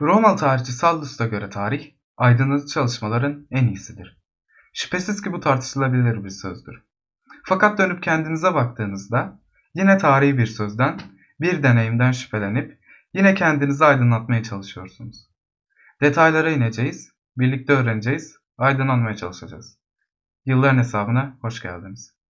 Romalı tarihçi Sallus'a göre tarih, aydınlatıcı çalışmaların en iyisidir. Şüphesiz ki bu tartışılabilir bir sözdür. Fakat dönüp kendinize baktığınızda yine tarihi bir sözden, bir deneyimden şüphelenip yine kendinizi aydınlatmaya çalışıyorsunuz. Detaylara ineceğiz, birlikte öğreneceğiz, aydınlanmaya çalışacağız. Yılların hesabına hoş geldiniz.